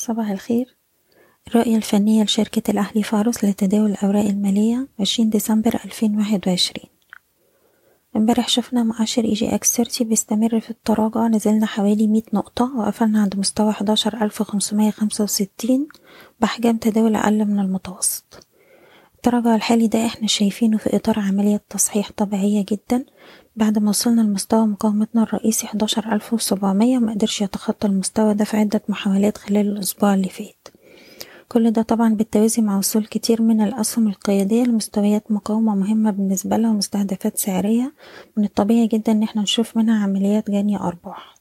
صباح الخير. الرؤية الفنية لشركة الأهلي فارس لتداول الأوراق المالية عشرين ديسمبر ألفين واحد وعشرين. امبارح شفنا مؤشر EGX 30 بيستمر في التراجع. نزلنا حوالي مية نقطة وقفلنا عند مستوى حداشر ألف خمسمية خمسة وستين بأحجام تداول أقل من المتوسط. التراجع الحالي ده إحنا شايفينه في إطار عملية تصحيح طبيعية جدا. بعد ما وصلنا لمستوى مقاومتنا الرئيسي حداشر ألف وسبعمية مقدرش يتخطى المستوى ده في عدة محاولات خلال الأسبوع اللي فات. كل ده طبعا بالتوازي مع وصول كتير من الأسهم القيادية لمستويات مقاومة مهمة بالنسبة لها ومستهدفات سعرية. من الطبيعي جدا إن إحنا نشوف منها عمليات جني أرباح.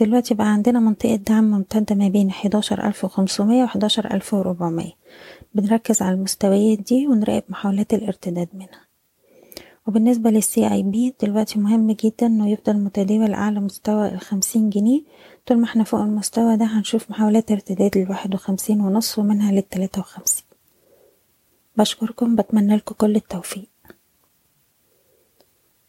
دلوقتي بقى عندنا منطقة دعم ممتدة ما بين حداشر ألف وخمسمية وحداشر ألف وربعمية. بنركز على المستويات دي ونراقب محاولات الارتداد منها. وبالنسبة للسي اي بي دلوقتي مهم جدا إنه يفضل متداول اعلى مستوى الخمسين جنيه. طول ما إحنا فوق المستوى ده هنشوف محاولات ارتداد للواحد وخمسين ونص ومنها للتلاتة وخمسين. بشكركم بتمنى لكم كل التوفيق.